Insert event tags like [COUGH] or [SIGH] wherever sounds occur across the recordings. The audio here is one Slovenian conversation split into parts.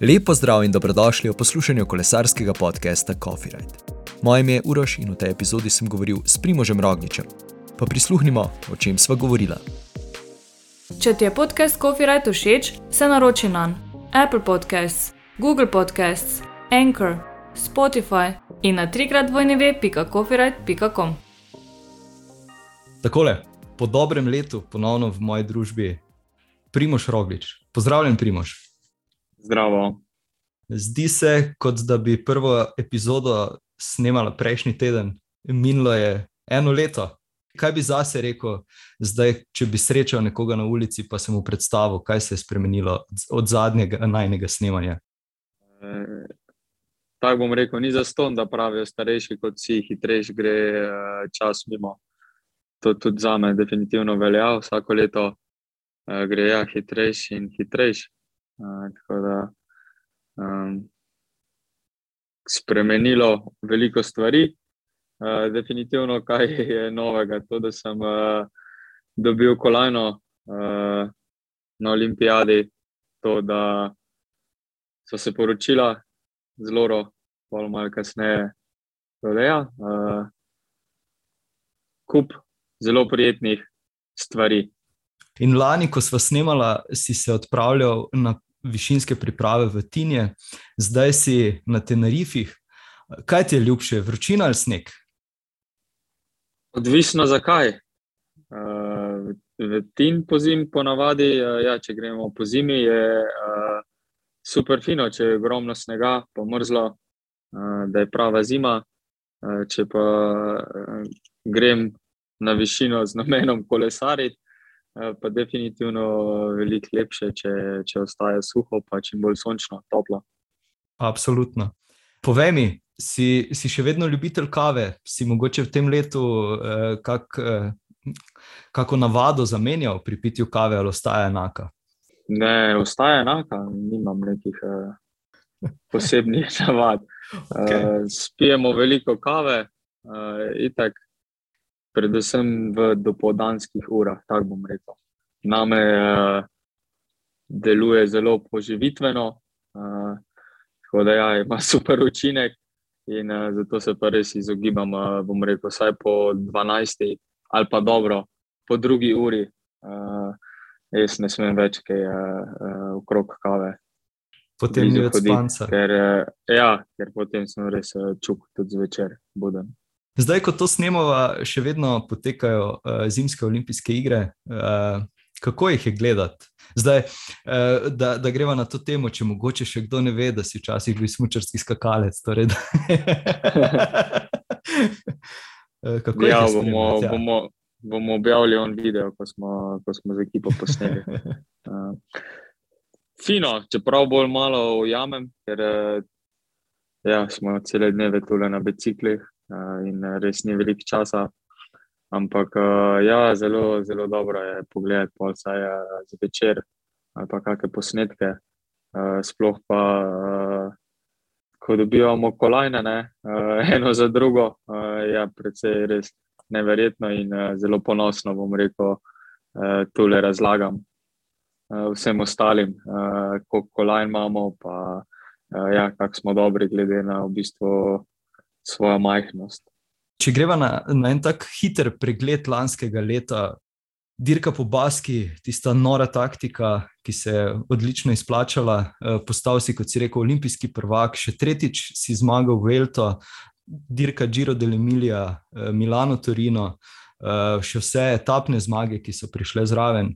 Lepo zdrav in dobrodošli v poslušanju kolesarskega podcasta Coffee Ride. Moje ime je Uroš in v tej epizodi sem govoril s Primožem Rogničem. Pa prisluhnimo, o čem sva govorila. Če ti je podcast Coffee Ride všeč, se naroči na Apple Podcasts, Google Podcasts, Anchor, Spotify in na trikrat vojneve.coffeeride.com. Takole, po dobrem letu ponovno v moji družbi Primož Roglič. Pozdravljen, Primož. Zdravo. Zdi se, kot da bi prvo epizodo snemala prejšnji teden, minilo je eno leto. Kaj bi zase rekel, zdaj, če bi srečal nekoga na ulici, pa sem mu predstavil, kaj se je spremenilo od zadnjega najnega snemanja? E, tako bom rekel, ni za ston, da pravijo starejši, kot si hitrejši, gre e, čas mimo. To tudi za me definitivno velja, vsako leto e, gre ja, hitrejši in hitrejši. Tako da um, spremenilo veliko stvari. Uh, definitivno, kaj je novega, to, da sem uh, dobil kolajno uh, na olimpijadi, to, da so se poročila zelo, zelo malo kasneje, je uh, kup zelo prijetnih stvari. In lani, ko smo snemali, si se odpravljal na višinske priprave v Tinje, zdaj si na Tenerifih. Kaj ti je ljubše, vročina ali sneg? Odvisno zakaj. Uh, v Tin po zimi, ponavadi, uh, ja, če gremo po zimi, je uh, super fino, če je ogromno snega, pa mrzlo, uh, da je prava zima. Uh, če pa uh, grem na višino z namenom kolesariti, Eh, pa definitivno veliko lepše, če, če ostaje suho, pa čim bolj sončno, toplo. Absolutno. Povej mi, si, si še vedno ljubitelj kave, si mogoče v tem letu eh, kak, eh, kako navado zamenjal pri pitju kave, ali ostaja enaka? Ne, ostaja enaka, nimam nekih eh, posebnih [LAUGHS] navad. [LAUGHS] Okay. Eh, spijemo veliko kave, eh, itak predvsem v dopoldanskih urah, tako bom rekel. Name uh, deluje zelo poživitveno, uh, tako da ja, ima [LAUGHS] super učinek, in uh, zato se pa res izogibam, uh, bom rekel, vsaj po 12 ali pa dobro, po drugi uri. Uh, jaz ne smem več kaj uh, uh, okrog kave. Potem je spanca. Ker, uh, ja, ker potem sem res čuk tudi zvečer buden. Zdaj, ko to snemamo, še vedno potekajo uh, zimske olimpijske igre. Uh, kako jih je gledati? Zdaj, uh, da, da greva na to temo, če mogoče še kdo ne ve, da si včasih bil smočarski skakalec. Torej, [LAUGHS] kako ja, bomo, ja. bomo, bomo objavili on video, ko smo, ko smo z ekipo posneli. Uh, [LAUGHS] fino, čeprav bolj malo ujamem, ker ja, smo cele dneve tukaj na biciklih. Eh, in res ni veliko časa. Ampak eh, ja, zelo, zelo dobro je pogledati vse eh, zvečer ali pa kakšne posnetke. Sploh pa, ko dobivamo kolajne, ne, eno za drugo, je ja, predvsej res neverjetno in zelo ponosno, bom rekel, tole razlagam. Vsem ostalim, koliko kolajn imamo, pa ja, kako smo dobri, glede na v bistvu svojo majhnost. Če greva na, na en tak hiter pregled lanskega leta, dirka po Baski, tista nora taktika, ki se je odlično izplačala, eh, postal si, kot si rekel, olimpijski prvak, še tretjič si zmagal v Elto, dirka Giro dell'Emilia, eh, Milano, Torino. Uh, še vse etapne zmage, ki so prišle zraven.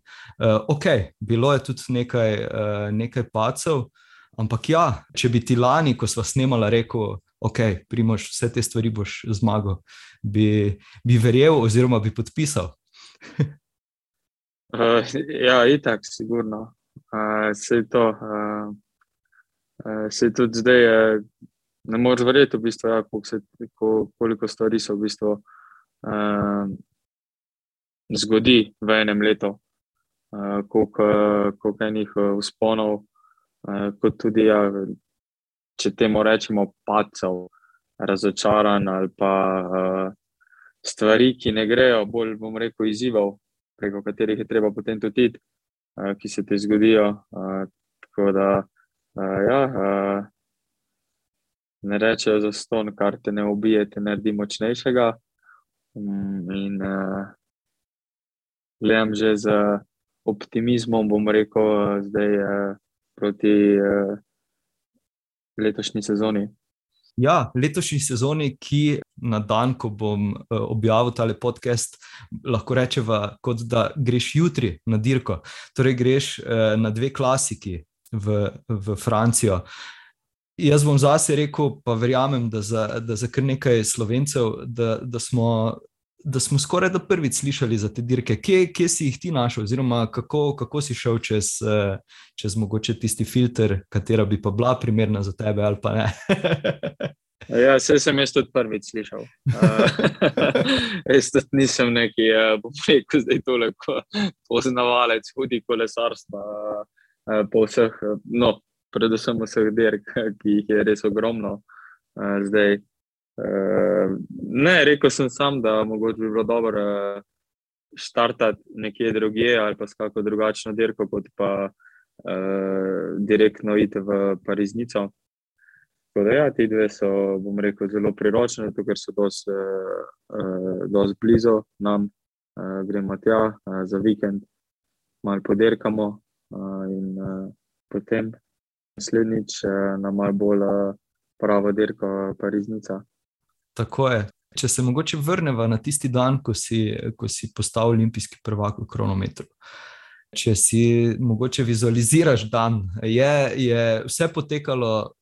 Uh, ok, bilo je tudi nekaj, uh, nekaj pacev, ampak ja, če bi ti lani, ko smo snemali, rekel, ok, primoš, vse te stvari boš zmagal, bi, bi verjel, oziroma bi podpisal. uh, [LAUGHS] ja, itak, sigurno. Uh, se je to, uh, uh, tudi zdaj. Uh, Ne moreš verjeti, v bistvu, ja, koliko, koliko stvari se v bistvu uh, zgodi v enem letu, uh, koliko, koliko enih usponov, uh, kot tudi ja, če temu rečemo, pacev, razočaran ali pa uh, stvari, ki ne grejo, bolj bom rekel, izzivov, preko katerih je treba potem tudi uh, ki se ti zgodijo. Uh, tako da Uh, ja, uh, ne rečejo za ston, kar te ne ubije, te naredi močnejšega. Um, in uh, gledam že z optimizmom, bom rekel, zdaj uh, proti uh, letošnji sezoni. Ja, letošnji sezoni, ki na dan, ko bom uh, objavil tale podcast, lahko rečeva, kot da greš jutri na dirko. Torej, greš uh, na dve klasiki v, v Francijo. Jaz bom zase rekel, pa verjamem, da za, da za kar nekaj slovencev, da, da smo da smo skoraj da prvič slišali za te dirke. Kje, kje si jih ti našel, oziroma kako, kako si šel čez, eh, čez mogoče tisti filter, katera bi pa bila primerna za tebe ali pa ne? [LAUGHS] Ja, vse sem jaz tudi prvič slišal. Uh, [LAUGHS] jaz tudi nisem neki, uh, bom rekel, zdaj toliko poznavalec hudi kolesarstva. Uh, po vseh, no, predvsem vseh dirk, ki jih je res ogromno. Uh, zdaj, ne, rekel sem sam, da mogoče bi bilo dobro uh, štartati nekje drugje ali pa s kako drugačno dirko, kot pa uh, direktno iti v Pariznico. Da, ja, ti dve so, bom rekel, zelo priročni, ker so dosti uh, blizu nam, uh, gremo tja uh, za vikend, malo podirkamo in uh, potem naslednjič uh, na malo bolj uh, pravo dirko Pariznica. Tako je. Če se mogoče vrnemo na tisti dan, ko si, ko si postal olimpijski prvak v kronometru. Če si mogoče vizualiziraš dan, je, je vse potekalo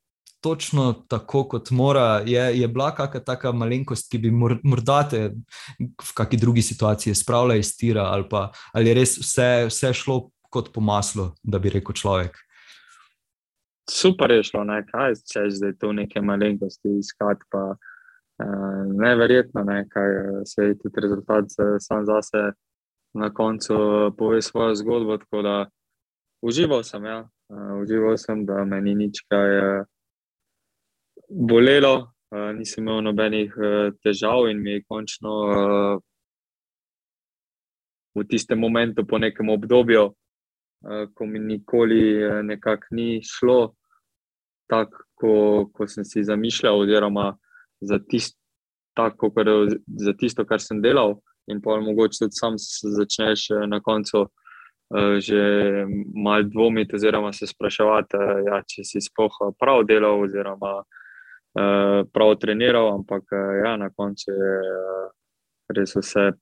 točno tako, kot mora. Je, je bila kakšna taka malenkost, ki bi morda te v kakšni drugi situaciji spravila iz tira, ali, pa, ali je res vse, vse šlo kot po maslu, da bi rekel človek. Super je šlo, ne? kaj če zdaj tu neke malenkosti iskati. Eh, neverjetno, ne, kaj se je tudi rezultat sam za sebe na koncu pove svojo zgodbo. Tako da užival sem, ja. užival sem, da me ni nič kaj bolelo, nisem imel nobenih težav in mi je končno v tistem momentu, po nekem obdobju, ko mi nikoli ni šlo tako, kot sem si zamišljal. Oziroma, za, tist, tako, kar, za tisto, kar sem delal, in pa mogoče tudi sam začneš eh, na koncu uh, že malo dvomiti, oziroma se spraševati, ja, če si sploh prav delal, oziroma prav treniral. Ampak ja, na koncu je res vse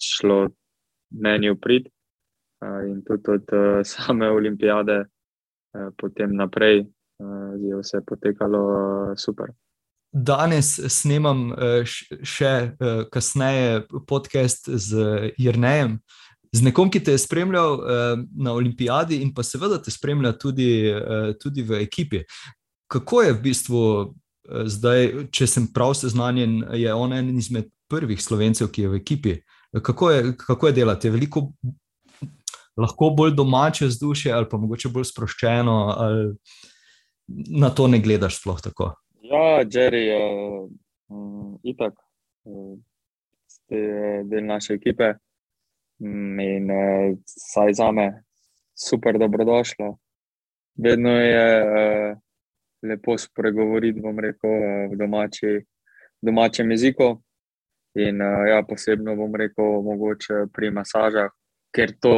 šlo meni v prid. In tudi od [LAUGHS] same olimpijade, potem naprej, je vse potekalo super. Danes snemam eh, še eh, kasneje podcast z Jrnejem, z nekom, ki te je spremljal eh, na olimpijadi in pa seveda te spremlja tudi, tudi v ekipi. Kako je v bistvu zdaj, če sem prav seznanjen, je on en izmed prvih slovencev, ki je v ekipi. Kako je, kako je delati? Je veliko lahko bolj domače vzdušje ali pa mogoče bolj sproščeno, ali na to ne gledaš sploh tako? Ja, Jerry je um, itak, um, del naše ekipe in uh, saj za me super dobrodošlo. Vedno je uh, lepo spregovoriti, bom rekel, uh, v domači, domačem jeziku. In uh, ja, posebno bom rekel, mogoče pri masažah, ker to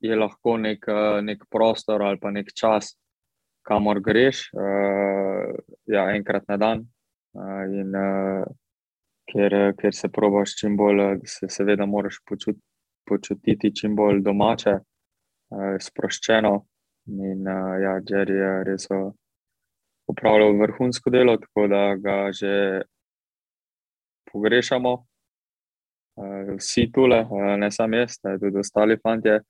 je lahko nek, nek prostor ali pa nek čas, kamor greš, uh, ja, enkrat na dan. Uh, in, uh, ker, ker se probaš čim bolj, se seveda, moraš počut, počutiti čim bolj domače, uh, sproščeno. In uh, ja, Jerry je res upravljal vrhunsko delo, tako da ga že pogrešamo. Uh, vsi tule, uh, ne samo jaz, tudi ostali fanti uh,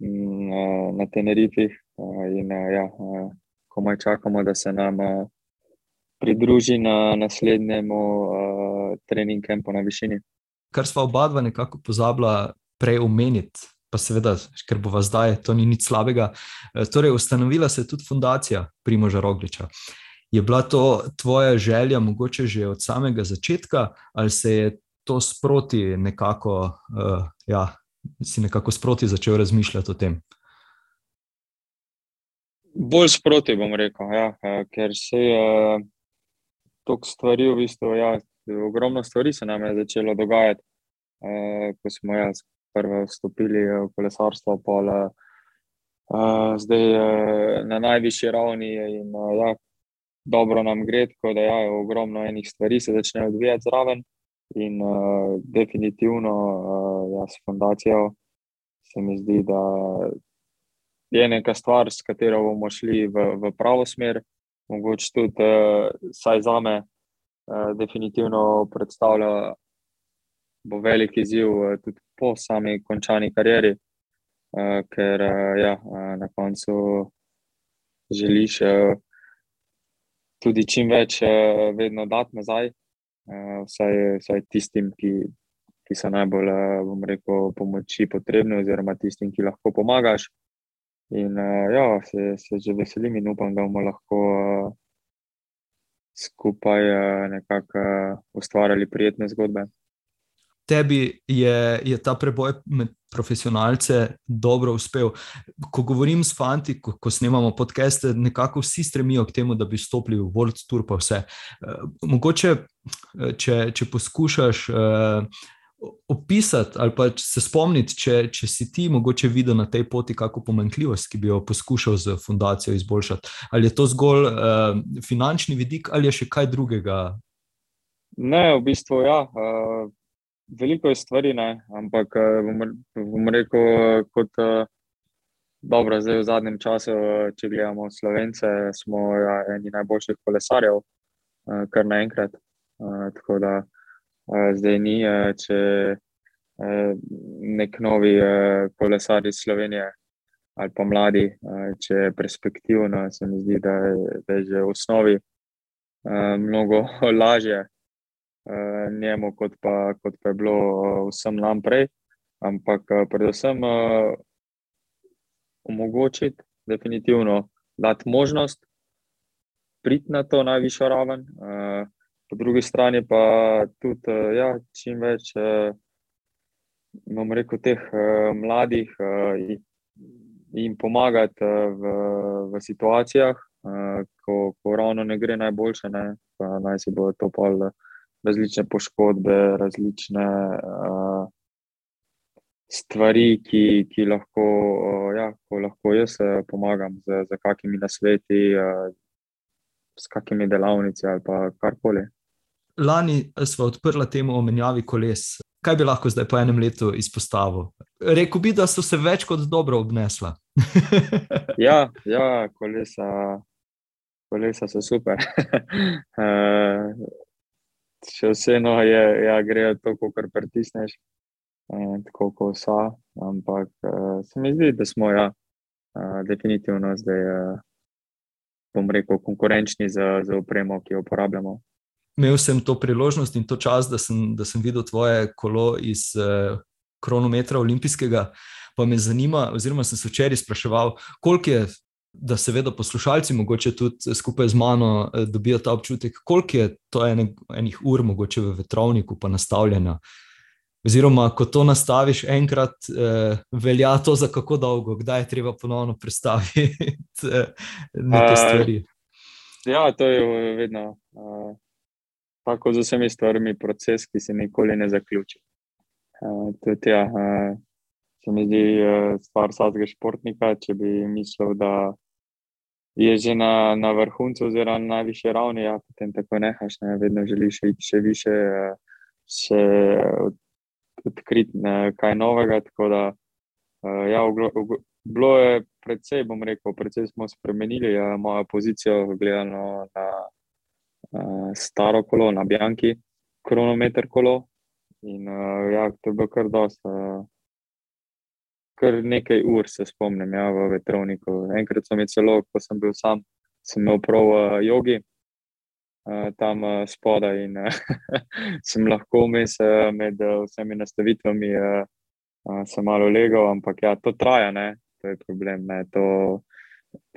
na Tenerifih. In, ja, komaj čakamo, da se nam pridruži na naslednjem uh, trening kampu na višini. Kar smo oba dva nekako pozabila prej omeniti, pa seveda, ker bo zdaj, to ni nič slabega. Uh, torej, ustanovila se je tudi fundacija Primoža Rogliča. Je bila to tvoja želja, mogoče že od samega začetka, ali se je to sproti nekako, uh, ja, si nekako sproti začel razmišljati o tem? Bolj sproti bom rekel, ja, ker se je toliko stvari, v bistvu, ja, ogromno stvari se nam je začelo dogajati, ko smo jaz prvi vstopili v kolesarstvo, pol, zdaj na najvišji ravni in ja, dobro nam gre, tako da ja, ogromno enih stvari se začne odvijati zraven. In uh, definitivno, uh, ja, s fundacijo se mi zdi, da je neka stvar, s katero bomo šli v, v pravo smer. Mogoče tudi, uh, saj za me, uh, definitivno predstavlja velik izziv uh, tudi po sami končani karieri, uh, ker uh, ja, uh, na koncu želiš. Uh, tudi čim več uh, vedno dati nazaj, uh, vsaj, vsaj tistim, ki, ki so najbolj, uh, bom rekel, pomoči potrebni, oziroma tistim, ki lahko pomagaš. In uh, ja, se, se že veselim in upam, da bomo lahko uh, skupaj uh, nekako uh, ustvarjali prijetne zgodbe tebi je, je ta preboj med profesionalce dobro uspel. Ko govorim s fanti, ko, ko snemamo podcaste, nekako vsi stremijo k temu, da bi stopili v World Tour. Uh, mogoče, če, če poskušaš. Uh, Opisati ali pa se spomniti, če, če si ti mogoče videl na tej poti kakšno pomanjkljivost, ki bi jo poskušal z fundacijo izboljšati. Ali je to zgolj uh, finančni vidik ali je še kaj drugega? Ne, v bistvu ja. Uh, veliko je stvari, ne? ampak eh, bom, bom rekel, eh, kot uh, dobro, zdaj v zadnjem času, če gledamo Slovence, smo ja, eni najboljših kolesarjev, uh, kar naenkrat. Uh, tako da uh, zdaj ni, uh, če uh, nek novi kolesar iz Slovenije. Ali pa mladi, če je perspektivno, se mi zdi, da je, da je že v osnovi mnogo [LAUGHS] lažje njemu, kot pa, kot pa je bilo vsem nam prej. Ampak predvsem omogočiti, definitivno dati možnost priti na to najvišjo raven. Po drugi strani pa tudi uh, ja, čim več. Uh, Imam rekel, teh uh, mladih in pomagati v, v situacijah, ko, ko ravno ne gre najboljše, ne, pa naj se bo to pol različne poškodbe, različne uh, stvari, ki, ki lahko, uh, ja, lahko jaz pomagam z, z kakimi nasveti, uh, s kakimi delavnici ali pa karkoli. Lani smo odprli temo o menjavi koles. Kaj bi lahko zdaj po enem letu izpostavil? Rekl bi, da so se več kot dobro obnesla. [LAUGHS] ja, ja, kolesa, kolesa so super. uh, [LAUGHS] še vseeno je, ja, grejo tako, kar pritisneš, eh, tako kot so. Ampak eh, se mi zdi, da smo ja, eh, definitivno zdaj, eh, bom rekel, konkurenčni za, za upremo, ki jo uporabljamo. Imel sem to priložnost in to čas, da sem, da sem videl tvoje kolo iz eh, kronometra olimpijskega. Pa me zanima, oziroma sem se včeraj spraševal, koliko je da seveda poslušalci, mogoče tudi skupaj z mano, eh, dobijo ta občutek, koliko je to ene, enih ur, mogoče v vetrovniku, pa nastavljeno. Oziroma, ko to nastaviš enkrat, eh, velja to za kako dolgo, kdaj je treba ponovno predstaviti eh, nekaj stvari. Uh, ja, to je vedno uh, tako z vsemi stvarmi, proces, ki se nikoli ne zaključi. Uh, tudi, ja, uh, se mi zdi uh, stvar vsakega športnika, če bi mislil, da je že na, na vrhuncu, oziroma na najvišji ravni, ja, potem tako nehaš, ne, vedno želiš iti še više, uh, še odkriti uh, kaj novega. Tako da, uh, ja, bilo je predvsej, bom rekel, predvsej smo spremenili uh, mojo pozicijo, gledano na uh, staro kolo, na Bjanki, kronometer kolo. In uh, ja, to je bilo kar dosta. Uh, kar nekaj ur se spomnim ja, v vetrovniku. Enkrat sem jih celo, ko sem bil sam, sem imel prav uh, jogi. Uh, tam uh, spodaj, in uh, [LAUGHS] sem lahko vmes uh, med uh, vsemi nastavitvami, uh, uh, sem malo legal, ampak ja, to traja, ne? to je problem. Ne? To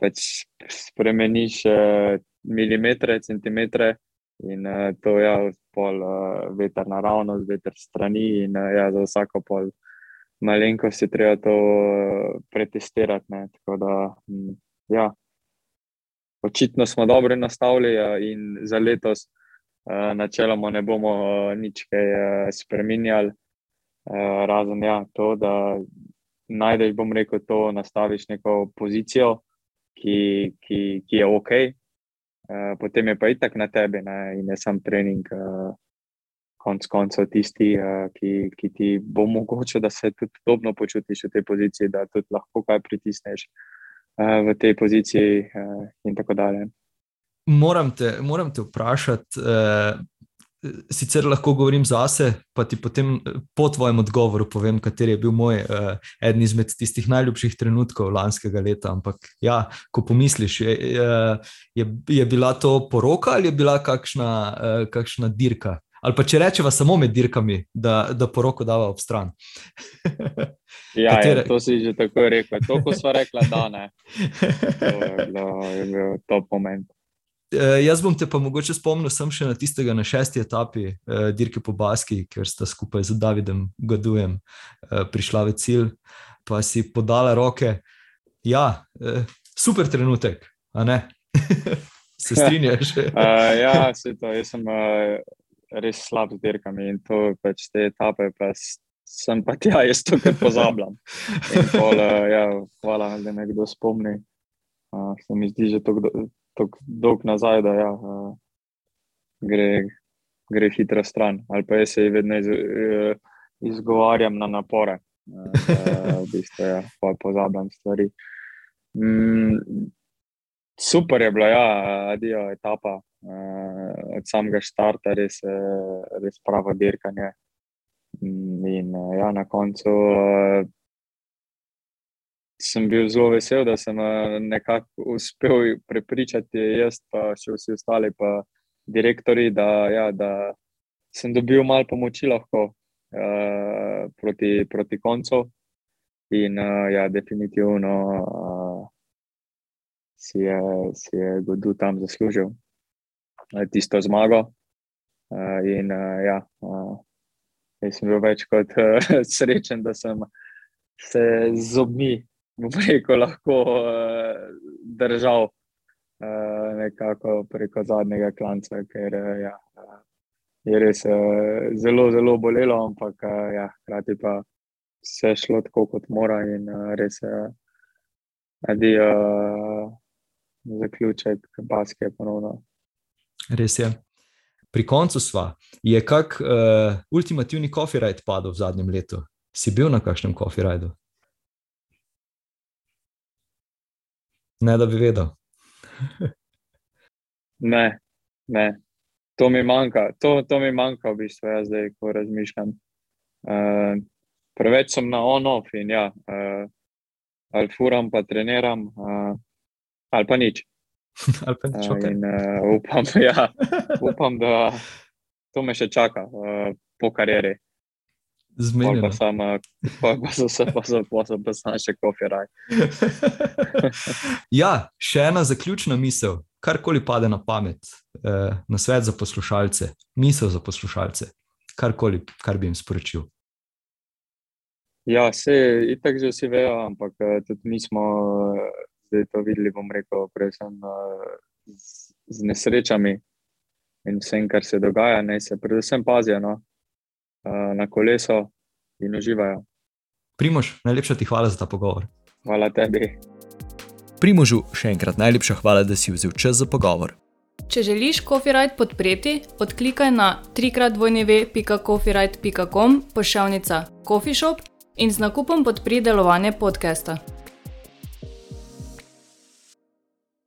pač spremeniš uh, milimetre, centimetre in uh, to je ja, pol uh, veter naravnost, veter strani in uh, ja, za vsako pol malenkost je treba to eh, pretestirati. Da, ja, očitno smo dobro nastavili in za letos načeloma ne bomo nič kaj spremenjali. Razen ja, to, da najdeš, bom rekel, to, nastaviš neko pozicijo, ki, ki, ki je ok, potem je pa itak na tebi ne? in je sam trening konc koncev tisti, uh, ki, ki ti bo omogočil, da se tudi dobro počutiš v tej poziciji, da tudi lahko kaj pritisneš uh, v tej poziciji, uh, in tako dalje. Moram te, moram te vprašati. Uh... Sicer lahko govorim zase, pa ti potem po tvojem odgovoru povem, kateri je bil moj uh, eden izmed tistih najljubših trenutkov lanskega leta. Ampak, ja, ko pomisliš, je, je, je bila to poroka ali je bila kakšna, uh, kakšna dirka? ali pa če rečemo samo med dirkami, da, da poroko dava ob stran. ja, Katere... ja, to si že tako rekel. To, ko smo rekli, da ne. To je bil top moment. Uh, jaz bom te pa mogoče spomnil še na tistega na šesti etapi uh, dirke po Baski, ker sta skupaj z Davidom Gadujem uh, prišla v cilj, pa si podala roke. Ja, uh, super trenutek, a ne? [LAUGHS] Se strinjaš? uh, [LAUGHS] ja, se to. Jaz sem uh, res slab z dirkami in to pač te etape, pa sem pa tja, jaz to kar pozabljam. Pol, uh, ja, hvala, da me kdo spomni. Uh, se mi zdi že tako dolg nazaj, da ja, uh, gre, gre hitro stran. Ali pa jaz se vedno iz, uh, izgovarjam na napore, uh, da v bistvu ja, pozabljam stvari. Mm, super je bila, ja, adijo etapa uh, od samega začetka, res, res pravo dirkanje. In uh, ja, na koncu uh, sem bil zelo vesel, da sem uh, nekako uspel prepričati jaz, pa še vsi ostali, pa direktori, da, ja, da sem dobil malo pomoči lahko uh, proti, proti koncu. In uh, ja, definitivno. Uh, Si je, si je Godu tam zaslužil. Eh, tisto zmago. Uh, in uh, ja, uh, jaz sem bil več kot uh, [LAUGHS] srečen, da sem se z rekel, lahko uh, držal uh, nekako preko zadnjega klanca, ker uh, ja, uh, je res uh, zelo, zelo bolelo, ampak uh, ja, hkrati pa vse šlo tako, kot mora in uh, res je. Uh, zaključek, baske ponovno. Res je. Pri koncu sva. Je kak uh, ultimativni kofirajt padel v zadnjem letu? Si bil na kakšnem kofirajdu? Ne, da bi vedel. [LAUGHS] ne, ne. To mi manjka, to, to mi manjka v bistvu, jaz zdaj, ko razmišljam. Uh, preveč sem na on-off in ja, uh, ali furam, pa treniram, uh, ali pa nič. [LAUGHS] ali pa če kaj. Uh, upam, [LAUGHS] ja, upam, da to me še čaka uh, po karieri. Zmenjeno. Pa sem se pa zaposel, pa sem še kofiraj. [LAUGHS] ja, še ena zaključna misel, karkoli pade na pamet, eh, na svet za poslušalce, misel za poslušalce, karkoli, kar bi jim sporočil. Ja, vse, itak že vsi vejo, ampak tudi mi smo zdaj to videli, bom rekel, predvsem uh, z, z nesrečami in vsem, kar se dogaja, naj se predvsem pazijo no, na koleso in uživajo. Primož, najlepša ti hvala za ta pogovor. Hvala tebi. Primožu, še enkrat najlepša hvala, da si vzel čas za pogovor. Če želiš Copyright podpreti, odklikaj na trikratvojneve.copyright.com pošiljka Coffee Shop in z nakupom podpri delovanje podcasta.